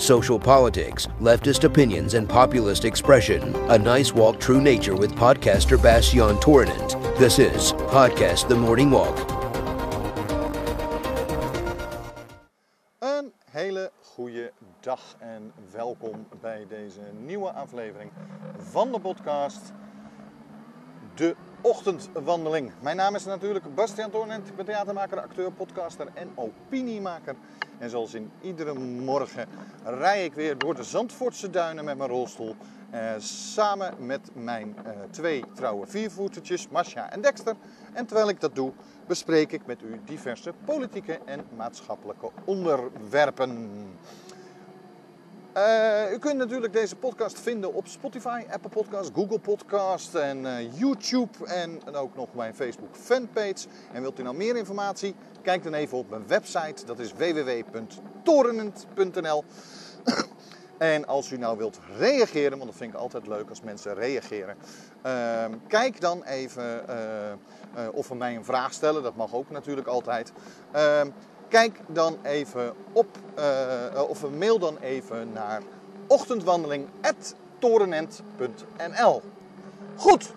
social politics, leftist opinions, and populist expression. A nice walk through nature with podcaster Bastian Torinent. This is Podcast The Morning Walk. Een hele goede dag en welkom bij deze nieuwe aflevering van de podcast De Ochtendwandeling. Mijn naam is natuurlijk Bastiaan Toornent. Ik ben theatermaker, acteur, podcaster en opiniemaker. En zoals in iedere morgen rij ik weer door de Zandvoortse duinen met mijn rolstoel. Eh, samen met mijn eh, twee trouwe viervoetertjes, Masha en Dexter. En terwijl ik dat doe, bespreek ik met u diverse politieke en maatschappelijke onderwerpen. Uh, u kunt natuurlijk deze podcast vinden op Spotify, Apple Podcast, Google Podcast en uh, YouTube en ook nog mijn Facebook fanpage. En wilt u nou meer informatie? Kijk dan even op mijn website, dat is www.torenent.nl. en als u nou wilt reageren, want dat vind ik altijd leuk als mensen reageren. Uh, kijk dan even uh, of we mij een vraag stellen, dat mag ook natuurlijk altijd. Kijk dan even op, uh, of mail dan even naar ochtendwandeling.torenent.nl. Goed,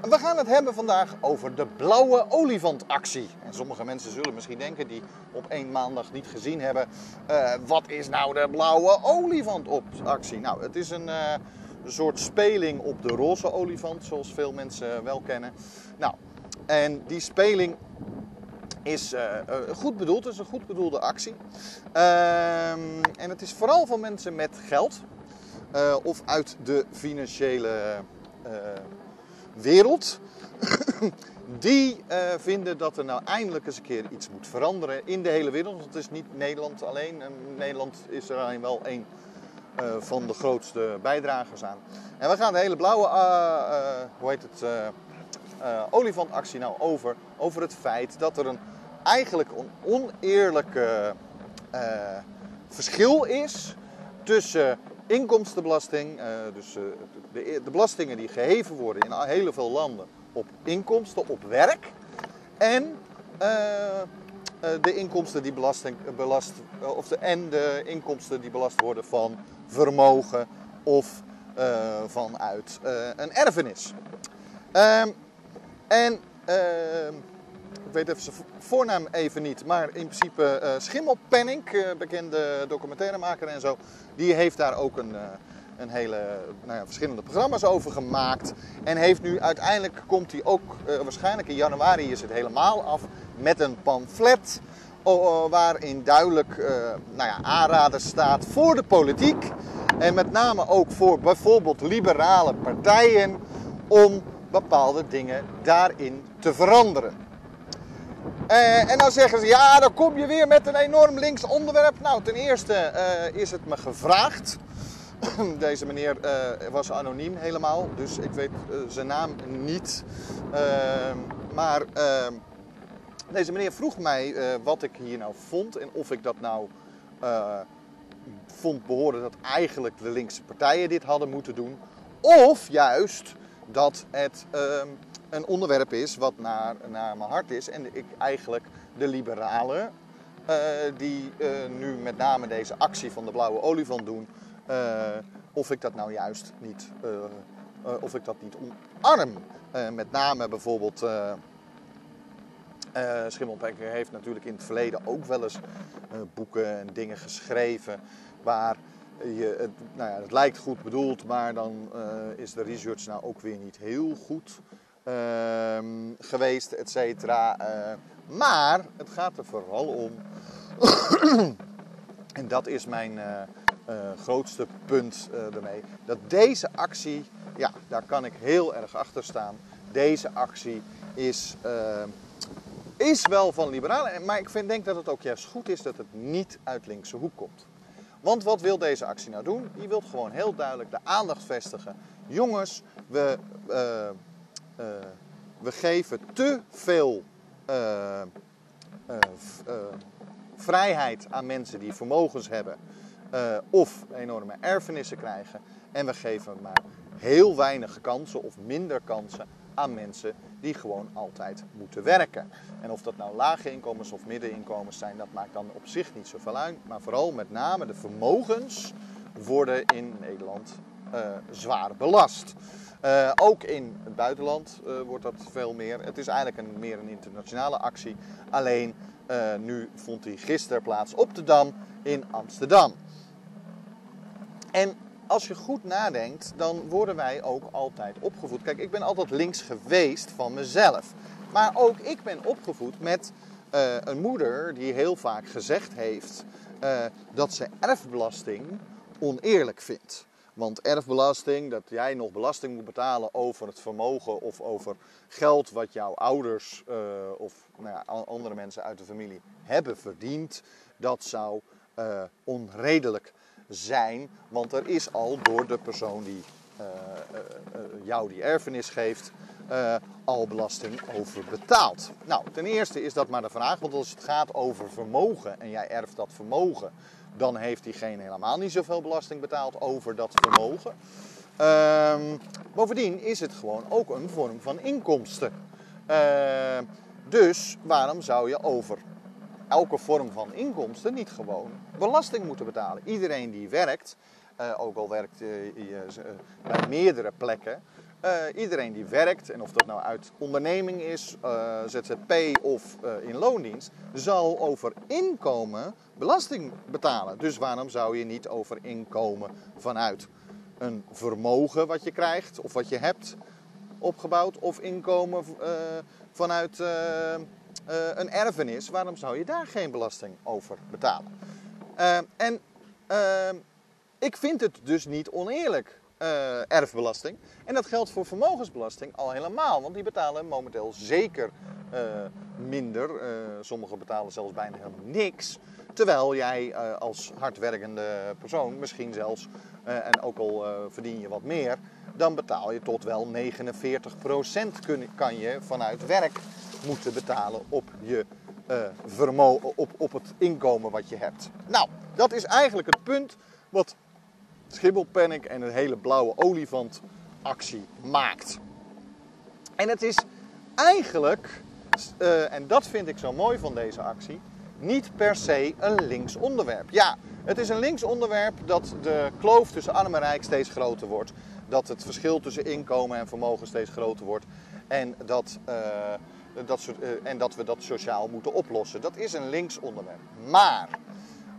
we gaan het hebben vandaag over de blauwe olifantactie. En sommige mensen zullen misschien denken die op één maandag niet gezien hebben. Uh, wat is nou de blauwe olifantactie? Nou, het is een, uh, een soort speling op de roze olifant, zoals veel mensen wel kennen. Nou, en die speling is uh, goed bedoeld. Het is een goed bedoelde actie. Uh, en het is vooral voor mensen met geld. Uh, of uit de financiële wereld. Die vinden dat er nou eindelijk eens een keer iets moet veranderen in de hele wereld. Want het is niet Nederland alleen. Nederland is er alleen wel een van de grootste bijdragers aan. En we gaan de hele blauwe, hoe heet het uh, olifantactie nou over? Over het feit dat er een eigenlijk een oneerlijke uh, verschil is tussen inkomstenbelasting, uh, dus de, de, belastingen die geheven worden in heel veel landen op inkomsten, op werk, en de inkomsten die belasting, belast, of de, en de inkomsten die belast worden van vermogen of vanuit een erfenis. Um, en uh, ik weet even zijn voornaam even niet, maar in principe uh, Schimmelpenning, uh, bekende documentairemaker en zo, die heeft daar ook een, uh, een hele nou ja, verschillende programma's over gemaakt. En heeft nu uiteindelijk komt hij ook, waarschijnlijk in januari is het helemaal af, met een pamflet. waarin duidelijk nou ja, aanraden staat voor de politiek. En met name ook voor bijvoorbeeld liberale partijen om bepaalde dingen daarin te veranderen. Uh, en dan zeggen ze, ja, dan kom je weer met een enorm links onderwerp. Nou, ten eerste uh, is het me gevraagd. Deze meneer uh, was anoniem helemaal, dus ik weet zijn naam niet. Ehm, maar ehm, deze meneer vroeg mij wat ik hier nou vond en of ik dat nou vond behoren dat eigenlijk de linkse partijen dit hadden moeten doen. Of juist dat het um, een onderwerp is wat naar, naar mijn hart is. En ik eigenlijk de liberalen, uh, die uh, nu met name deze actie van de blauwe olifant doen, uh, of ik dat nou juist niet, of ik dat niet omarm. met name bijvoorbeeld. Uh, Schimmelpenker heeft natuurlijk in het verleden ook wel eens boeken en dingen geschreven waar je, het, nou ja, het lijkt goed bedoeld, maar dan uh, is de research nou ook weer niet heel goed uh, geweest, et cetera. Uh, maar het gaat er vooral om, en dat is mijn uh, grootste punt ermee, dat deze actie, ja, daar kan ik heel erg achter staan. Deze actie is, is wel van liberalen, maar ik vind, denk dat het ook juist goed is dat het niet uit linkse hoek komt. Want wat wil deze actie nou doen? Die wil gewoon heel duidelijk de aandacht vestigen. Jongens, we, uh, uh, we geven te veel uh, vrijheid aan mensen die vermogens hebben of enorme erfenissen krijgen. En we geven maar heel weinig kansen of minder kansen aan mensen die gewoon altijd moeten werken. En of dat nou lage inkomens of middeninkomens zijn, dat maakt dan op zich niet zoveel uit. Maar vooral met name de vermogens worden in Nederland uh, zwaar belast. Uh, ook in het buitenland uh, wordt dat veel meer. Het is eigenlijk een, meer een internationale actie. Alleen nu vond die gisteren plaats op de Dam in Amsterdam. En als je goed nadenkt, dan worden wij ook altijd opgevoed. Kijk, ik ben altijd links geweest van mezelf. Maar ook ik ben opgevoed met uh, een moeder die heel vaak gezegd heeft uh, dat ze erfbelasting oneerlijk vindt. Want erfbelasting, dat jij nog belasting moet betalen over het vermogen of over geld wat jouw ouders uh, of nou ja, andere mensen uit de familie hebben verdiend, dat zou onredelijk zijn. Want er is al door de persoon die uh, uh, jou die erfenis geeft, al belasting over betaald. Nou, ten eerste is dat maar de vraag, want als het gaat over vermogen en jij erft dat vermogen, dan heeft diegene helemaal niet zoveel belasting betaald over dat vermogen. Ehm, bovendien is het gewoon ook een vorm van inkomsten. dus waarom zou je over elke vorm van inkomsten niet gewoon belasting moeten betalen. Iedereen die werkt, uh, ook al werkt uh, uh, bij meerdere plekken, iedereen die werkt, en of dat nou uit onderneming is, ZZP of in loondienst, zal over inkomen belasting betalen. Dus waarom zou je niet over inkomen vanuit een vermogen wat je krijgt of wat je hebt opgebouwd, of inkomen vanuit een erfenis, waarom zou je daar geen belasting over betalen? Uh, en uh, ik vind het dus niet oneerlijk, erfbelasting. En dat geldt voor vermogensbelasting al helemaal, want die betalen momenteel zeker minder. sommigen betalen zelfs bijna helemaal niks. Terwijl jij als hardwerkende persoon misschien zelfs, en ook al verdien je wat meer, dan betaal je tot wel 49% kan je vanuit werk moeten betalen op, je, uh, vermo op, op het inkomen wat je hebt. Nou, dat is eigenlijk het punt wat Schibbelpanic en een hele blauwe olifant actie maakt. En het is eigenlijk, uh, en dat vind ik zo mooi van deze actie, niet per se een links onderwerp. Ja, het is een links onderwerp dat de kloof tussen arm en rijk steeds groter wordt. Dat het verschil tussen inkomen en vermogen steeds groter wordt. En dat uh, dat soort, eh, en dat we dat sociaal moeten oplossen. Dat is een links onderwerp. Maar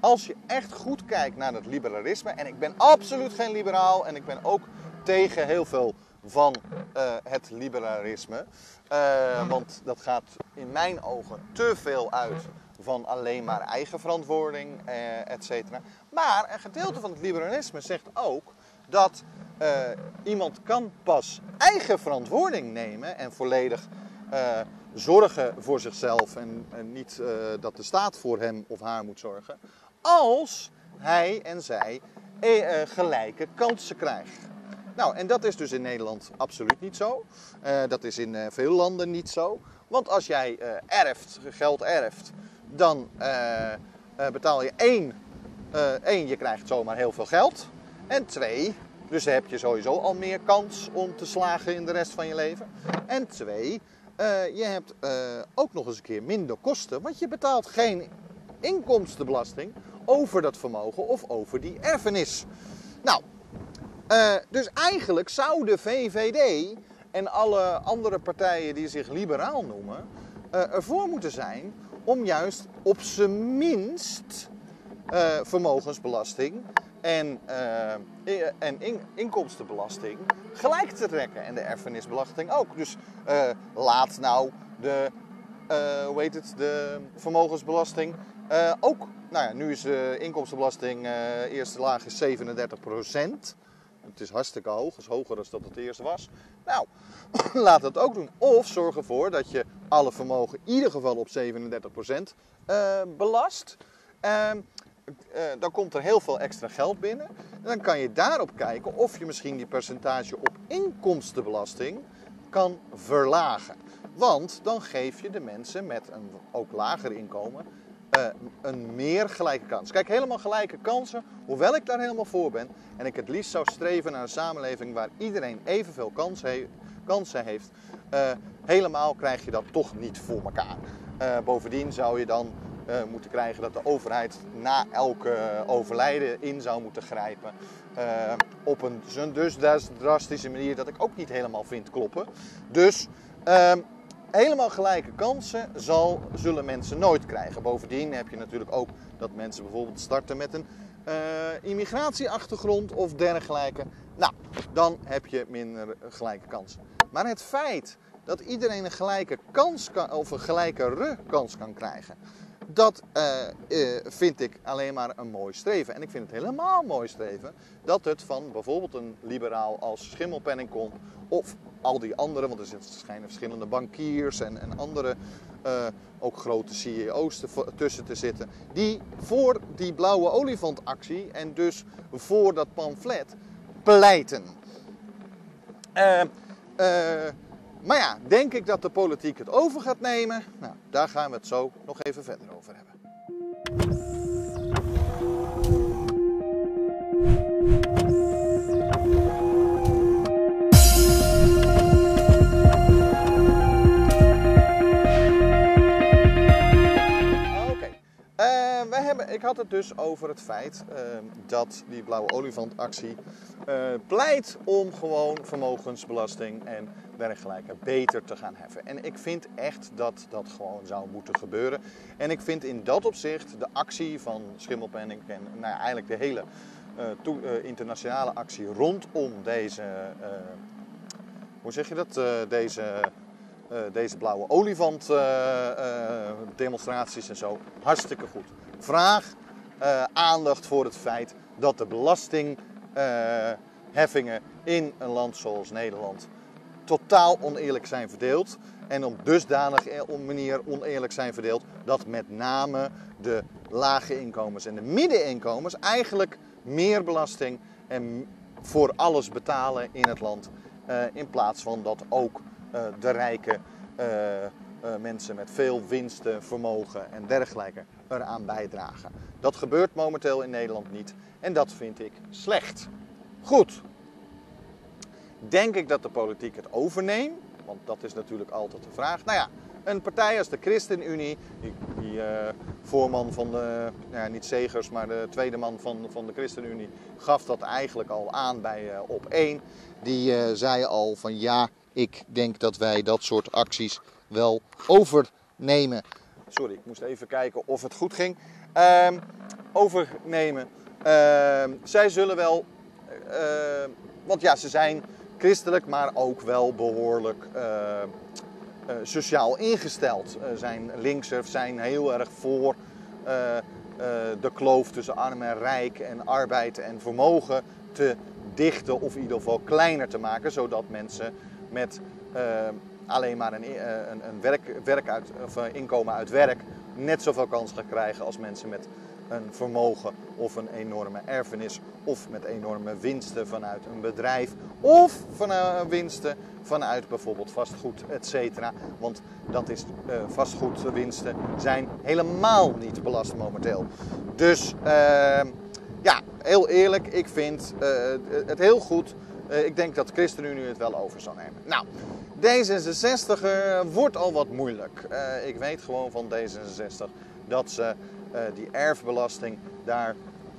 als je echt goed kijkt naar het liberalisme, en ik ben absoluut geen liberaal en ik ben ook tegen heel veel van uh, het liberalisme, uh, want dat gaat in mijn ogen te veel uit van alleen maar eigen verantwoording, uh, et cetera. Maar een gedeelte van het liberalisme zegt ook dat iemand kan pas eigen verantwoording nemen en volledig zorgen voor zichzelf en, niet uh, dat de staat voor hem of haar moet zorgen, als hij en zij eh, gelijke kansen krijgt. Nou, en dat is dus in Nederland absoluut niet zo. Dat is in veel landen niet zo. Want als jij erft, geld erft, dan betaal je één, één, je krijgt zomaar heel veel geld. En twee, dus heb je sowieso al meer kans om te slagen in de rest van je leven. En twee, uh, je hebt uh, ook nog eens een keer minder kosten, want je betaalt geen inkomstenbelasting over dat vermogen of over die erfenis. Nou, uh, dus eigenlijk zou de VVD en alle andere partijen die zich liberaal noemen, ervoor moeten zijn om juist op zijn minst vermogensbelasting en, uh, en in, inkomstenbelasting gelijk te trekken. En de erfenisbelasting ook. Dus uh, laat nou de, hoe het, de vermogensbelasting ook. Nou ja, nu is de inkomstenbelasting eerste laag is 37% Het is hartstikke hoog, is hoger dan dat het eerste was. Nou, laat dat ook doen. Of zorg ervoor dat je alle vermogen in ieder geval op 37% belast. Uh, dan komt er heel veel extra geld binnen. En dan kan je daarop kijken of je misschien die percentage op inkomstenbelasting kan verlagen. Want dan geef je de mensen met een ook lager inkomen uh, een meer gelijke kans. Kijk, helemaal gelijke kansen, hoewel ik daar helemaal voor ben. En ik het liefst zou streven naar een samenleving waar iedereen evenveel kans, kansen heeft, uh, helemaal krijg je dat toch niet voor elkaar. Bovendien zou je dan moeten krijgen dat de overheid na elke overlijden in zou moeten grijpen. op een dus drastische manier dat ik ook niet helemaal vind kloppen. Dus ehm, helemaal gelijke kansen zal, zullen mensen nooit krijgen. Bovendien heb je natuurlijk ook dat mensen bijvoorbeeld starten met een uh, immigratieachtergrond of dergelijke. Nou, dan heb je minder gelijke kansen. Maar het feit dat iedereen een gelijke kans kan, of een gelijke kans kan krijgen, dat uh, uh, vind ik alleen maar een mooi streven. En ik vind het helemaal mooi streven dat het van bijvoorbeeld een liberaal als Schimmelpenning komt, of al die andere, want er schijnen verschillende bankiers en, en andere, uh, ook grote CEO's tussen te zitten, die voor die blauwe olifantactie en dus voor dat pamflet pleiten. Uh, maar ja, denk ik dat de politiek het over gaat nemen? Nou, daar gaan we het zo nog even verder over hebben. Hebben, ik had het dus over het feit uh, dat die blauwe olifantactie uh, pleit om gewoon vermogensbelasting en dergelijke beter te gaan heffen. En ik vind echt dat dat gewoon zou moeten gebeuren. En ik vind in dat opzicht de actie van Schimmelpenning en nou eigenlijk de hele uh, internationale actie rondom deze, hoe zeg je dat, deze deze blauwe olifant demonstraties en zo. Hartstikke goed. Vraag uh, aandacht voor het feit dat de belastingheffingen in een land zoals Nederland totaal oneerlijk zijn verdeeld. En op dusdanig manier oneerlijk zijn verdeeld dat met name de lage inkomens en de middeninkomens eigenlijk meer belasting en voor alles betalen in het land. In plaats van dat ook de rijke uh, mensen met veel winsten, vermogen en dergelijke eraan bijdragen. Dat gebeurt momenteel in Nederland niet en dat vind ik slecht. Goed. Denk ik dat de politiek het overneemt? Want dat is natuurlijk altijd de vraag. Nou ja, een partij als de ChristenUnie, die, die uh, voorman van de, nou ja, niet Zegers, maar de tweede man van, van de ChristenUnie, gaf dat eigenlijk al aan bij uh, op 1. Die zei al van ja, ik denk dat wij dat soort acties wel overnemen. Sorry, ik moest even kijken of het goed ging. Uh, overnemen. Uh, zij zullen wel, uh, want ja, ze zijn christelijk, maar ook wel behoorlijk eh, eh, sociaal ingesteld. zijn linksers zijn heel erg voor de kloof tussen arm en rijk en arbeid en vermogen te dichten of in ieder geval kleiner te maken, zodat mensen met alleen maar een, eh, een, een werk, werk uit, of inkomen uit werk net zoveel kans gaan krijgen als mensen met een vermogen of een enorme erfenis of met enorme winsten vanuit een bedrijf of vanuit winsten vanuit bijvoorbeeld vastgoed, et cetera. Want dat is vastgoedwinsten zijn helemaal niet belast momenteel. Dus uh, ja, heel eerlijk, ik vind het heel goed. ik denk dat ChristenUnie het wel over zal nemen. Nou, D66 wordt al wat moeilijk. Uh, ik weet gewoon van D66 dat ze uh, die erfbelasting, daar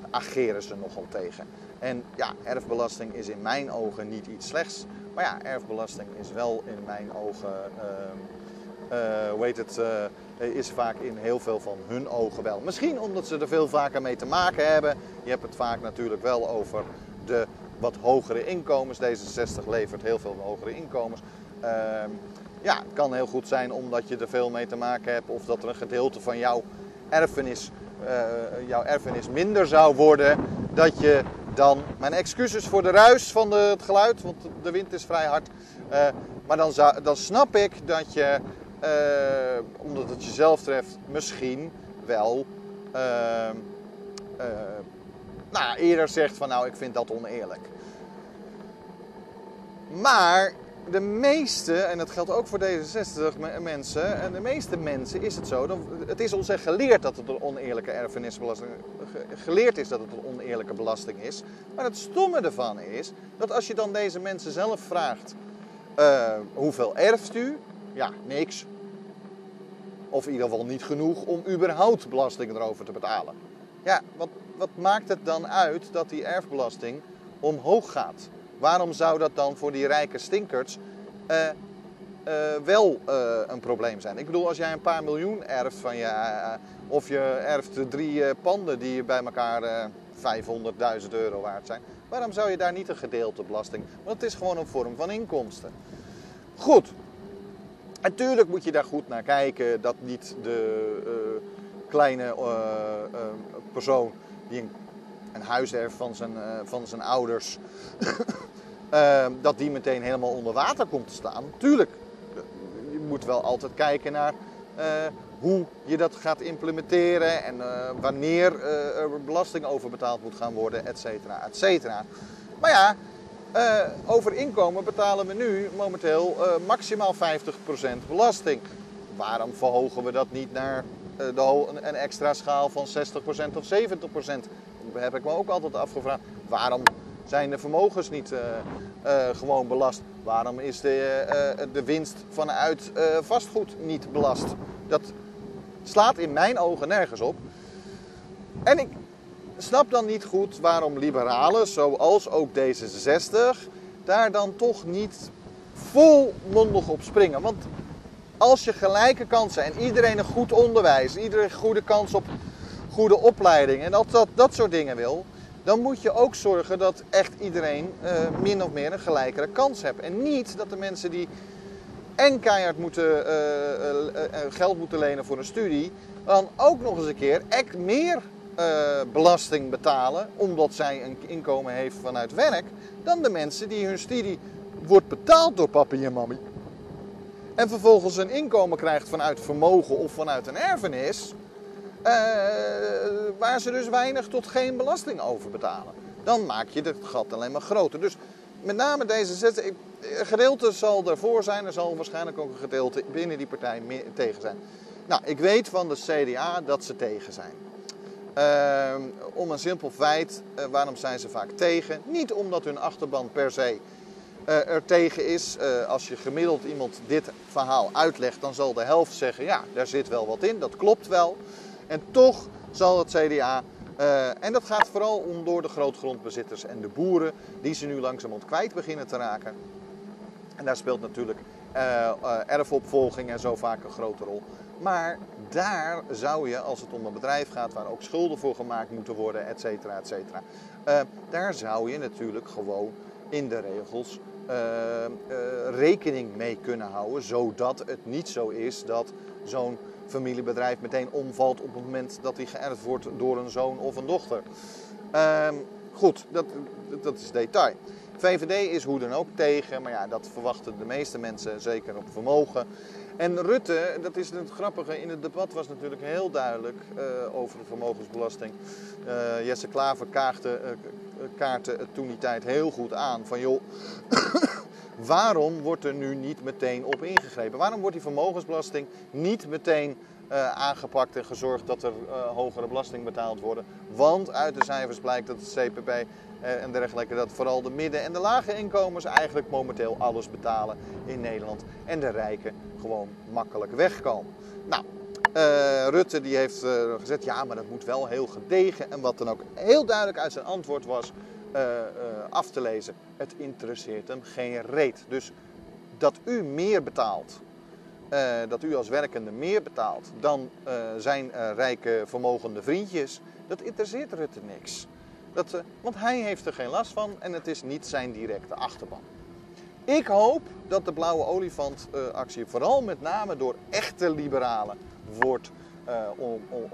ageren ze nogal tegen. En ja, erfbelasting is in mijn ogen niet iets slechts. Maar ja, erfbelasting is wel in mijn ogen, uh, hoe heet het, is vaak in heel veel van hun ogen wel. Misschien omdat ze er veel vaker mee te maken hebben. Je hebt het vaak natuurlijk wel over de wat hogere inkomens. D66 levert heel veel hogere inkomens. Ehm, ja, het kan heel goed zijn omdat je er veel mee te maken hebt of dat er een gedeelte van jouw erfenis, uh, jouw erfenis minder zou worden. Dat je dan, mijn excuses voor de ruis van het geluid, want de wind is vrij hard. Uh, maar dan, dan snap ik dat je, uh, omdat het jezelf treft, misschien wel ehm, nou, eerder zegt van nou, ik vind dat oneerlijk. Maar de meeste, en dat geldt ook voor deze 60 mensen, en de meeste mensen is het zo, het is ons geleerd dat het een oneerlijke erfenisbelasting, geleerd is dat het een oneerlijke belasting is. Maar het stomme ervan is, dat als je dan deze mensen zelf vraagt, Eh, hoeveel erft u? Ja, niks. Of in ieder geval niet genoeg om überhaupt belasting erover te betalen. Ja, wat, wat maakt het dan uit dat die erfbelasting omhoog gaat? Waarom zou dat dan voor die rijke stinkers uh, uh, wel uh, een probleem zijn? Ik bedoel, als jij een paar miljoen erft van je, of je erft drie panden die bij elkaar 500.000 euro waard zijn, waarom zou je daar niet een gedeelte belasting? Want het is gewoon een vorm van inkomsten. Goed, natuurlijk moet je daar goed naar kijken dat niet de kleine persoon die een, een huis erft van zijn, van zijn ouders. Uh, dat die meteen helemaal onder water komt te staan. Tuurlijk, je moet wel altijd kijken naar uh, hoe je dat gaat implementeren en wanneer er belasting over betaald moet gaan worden, et cetera, et cetera. Maar ja, over inkomen betalen we nu momenteel maximaal 50% belasting. Waarom verhogen we dat niet naar de, een extra schaal van 60% of 70%? Heb ik me ook altijd afgevraagd. Waarom zijn de vermogens niet uh, uh, gewoon belast? Waarom is de, uh, de winst vanuit vastgoed niet belast? Dat slaat in mijn ogen nergens op. En ik snap dan niet goed waarom liberalen, zoals ook D66, daar dan toch niet volmondig op springen. Want als je gelijke kansen en iedereen een goed onderwijs, iedereen een goede kans op goede opleiding en dat, dat, dat soort dingen wil, dan moet je ook zorgen dat echt iedereen uh, min of meer een gelijkere kans heeft. En niet dat de mensen die en keihard moeten, uh, uh, geld moeten lenen voor een studie, dan ook nog eens een keer echt meer belasting betalen, omdat zij een inkomen heeft vanuit werk, dan de mensen die hun studie wordt betaald door papi en mami. En vervolgens een inkomen krijgt vanuit vermogen of vanuit een erfenis. Uh, waar ze dus weinig tot geen belasting over betalen. Dan maak je het gat alleen maar groter. Dus met name deze zet, gedeelte zal ervoor zijn. Er zal waarschijnlijk ook een gedeelte binnen die partij tegen zijn. Nou, ik weet van de CDA dat ze tegen zijn. Uh, om een simpel feit, uh, waarom zijn ze vaak tegen? Niet omdat hun achterban per se uh, er tegen is. als je gemiddeld iemand dit verhaal uitlegt, dan zal de helft zeggen: ja, daar zit wel wat in, dat klopt wel. En toch zal het CDA, uh, en dat gaat vooral om door de grootgrondbezitters en de boeren, die ze nu langzamerhand kwijt beginnen te raken. En daar speelt natuurlijk uh, uh, erfopvolging en zo vaak een grote rol. Maar daar zou je, als het om een bedrijf gaat waar ook schulden voor gemaakt moeten worden, et cetera, et cetera. daar zou je natuurlijk gewoon in de regels rekening mee kunnen houden, zodat het niet zo is dat zo'n familiebedrijf meteen omvalt op het moment dat hij geërfd wordt door een zoon of een dochter. Um, goed, dat, dat is detail. VVD is hoe dan ook tegen, maar ja, dat verwachten de meeste mensen zeker op vermogen. En Rutte, dat is het grappige, in het debat was natuurlijk heel duidelijk uh, over de vermogensbelasting. Uh, Jesse Klaver uh, kaartte het toen die tijd heel goed aan van joh, waarom wordt er nu niet meteen op ingegrepen? Waarom wordt die vermogensbelasting niet meteen uh, aangepakt en gezorgd dat er uh, hogere belasting betaald worden? Want uit de cijfers blijkt dat het CPB eh, en dergelijke, dat vooral de midden- en de lage inkomens eigenlijk momenteel alles betalen in Nederland. En de rijken gewoon makkelijk wegkomen. Nou, Rutte die heeft gezegd, ja, maar dat moet wel heel gedegen. En wat dan ook heel duidelijk uit zijn antwoord was, uh, uh, af te lezen. Het interesseert hem geen reet. Dus dat u meer betaalt, uh, dat u als werkende meer betaalt dan zijn rijke vermogende vriendjes, dat interesseert Rutte niks. Dat, want hij heeft er geen last van en het is niet zijn directe achterban. Ik hoop dat de blauwe olifant actie vooral met name door echte liberalen wordt om, om,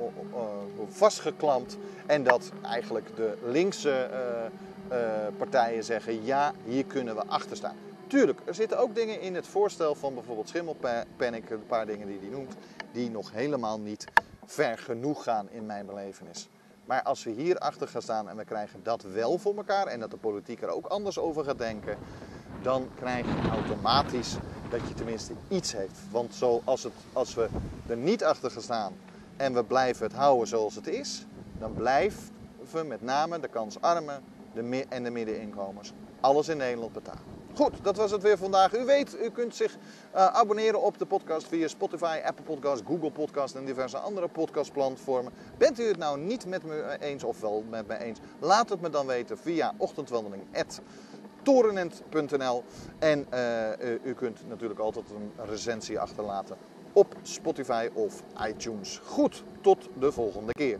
om, vastgeklampt. En dat eigenlijk de linkse uh, partijen zeggen: ja, hier kunnen we achter staan. Tuurlijk, er zitten ook dingen in het voorstel van bijvoorbeeld Schimmelpanic, een paar dingen die hij noemt, die nog helemaal niet ver genoeg gaan in mijn belevenis. Maar als we hier achter gaan staan en we krijgen dat wel voor elkaar en dat de politiek er ook anders over gaat denken, dan krijg je automatisch dat je tenminste iets heeft. Want zo als, het, als we er niet achter gaan staan en we blijven het houden zoals het is, dan blijven we met name de kansarmen de en de middeninkomens alles in Nederland betalen. Goed, dat was het weer vandaag. U weet, u kunt zich uh, abonneren op de podcast via Spotify, Apple Podcast, Google Podcast en diverse andere podcastplatformen. Bent u het nou niet met me eens of wel met me eens? Laat het me dan weten via ochtendwandeling.torenent.nl En uh, u kunt natuurlijk altijd een recensie achterlaten op Spotify of iTunes. Goed, tot de volgende keer.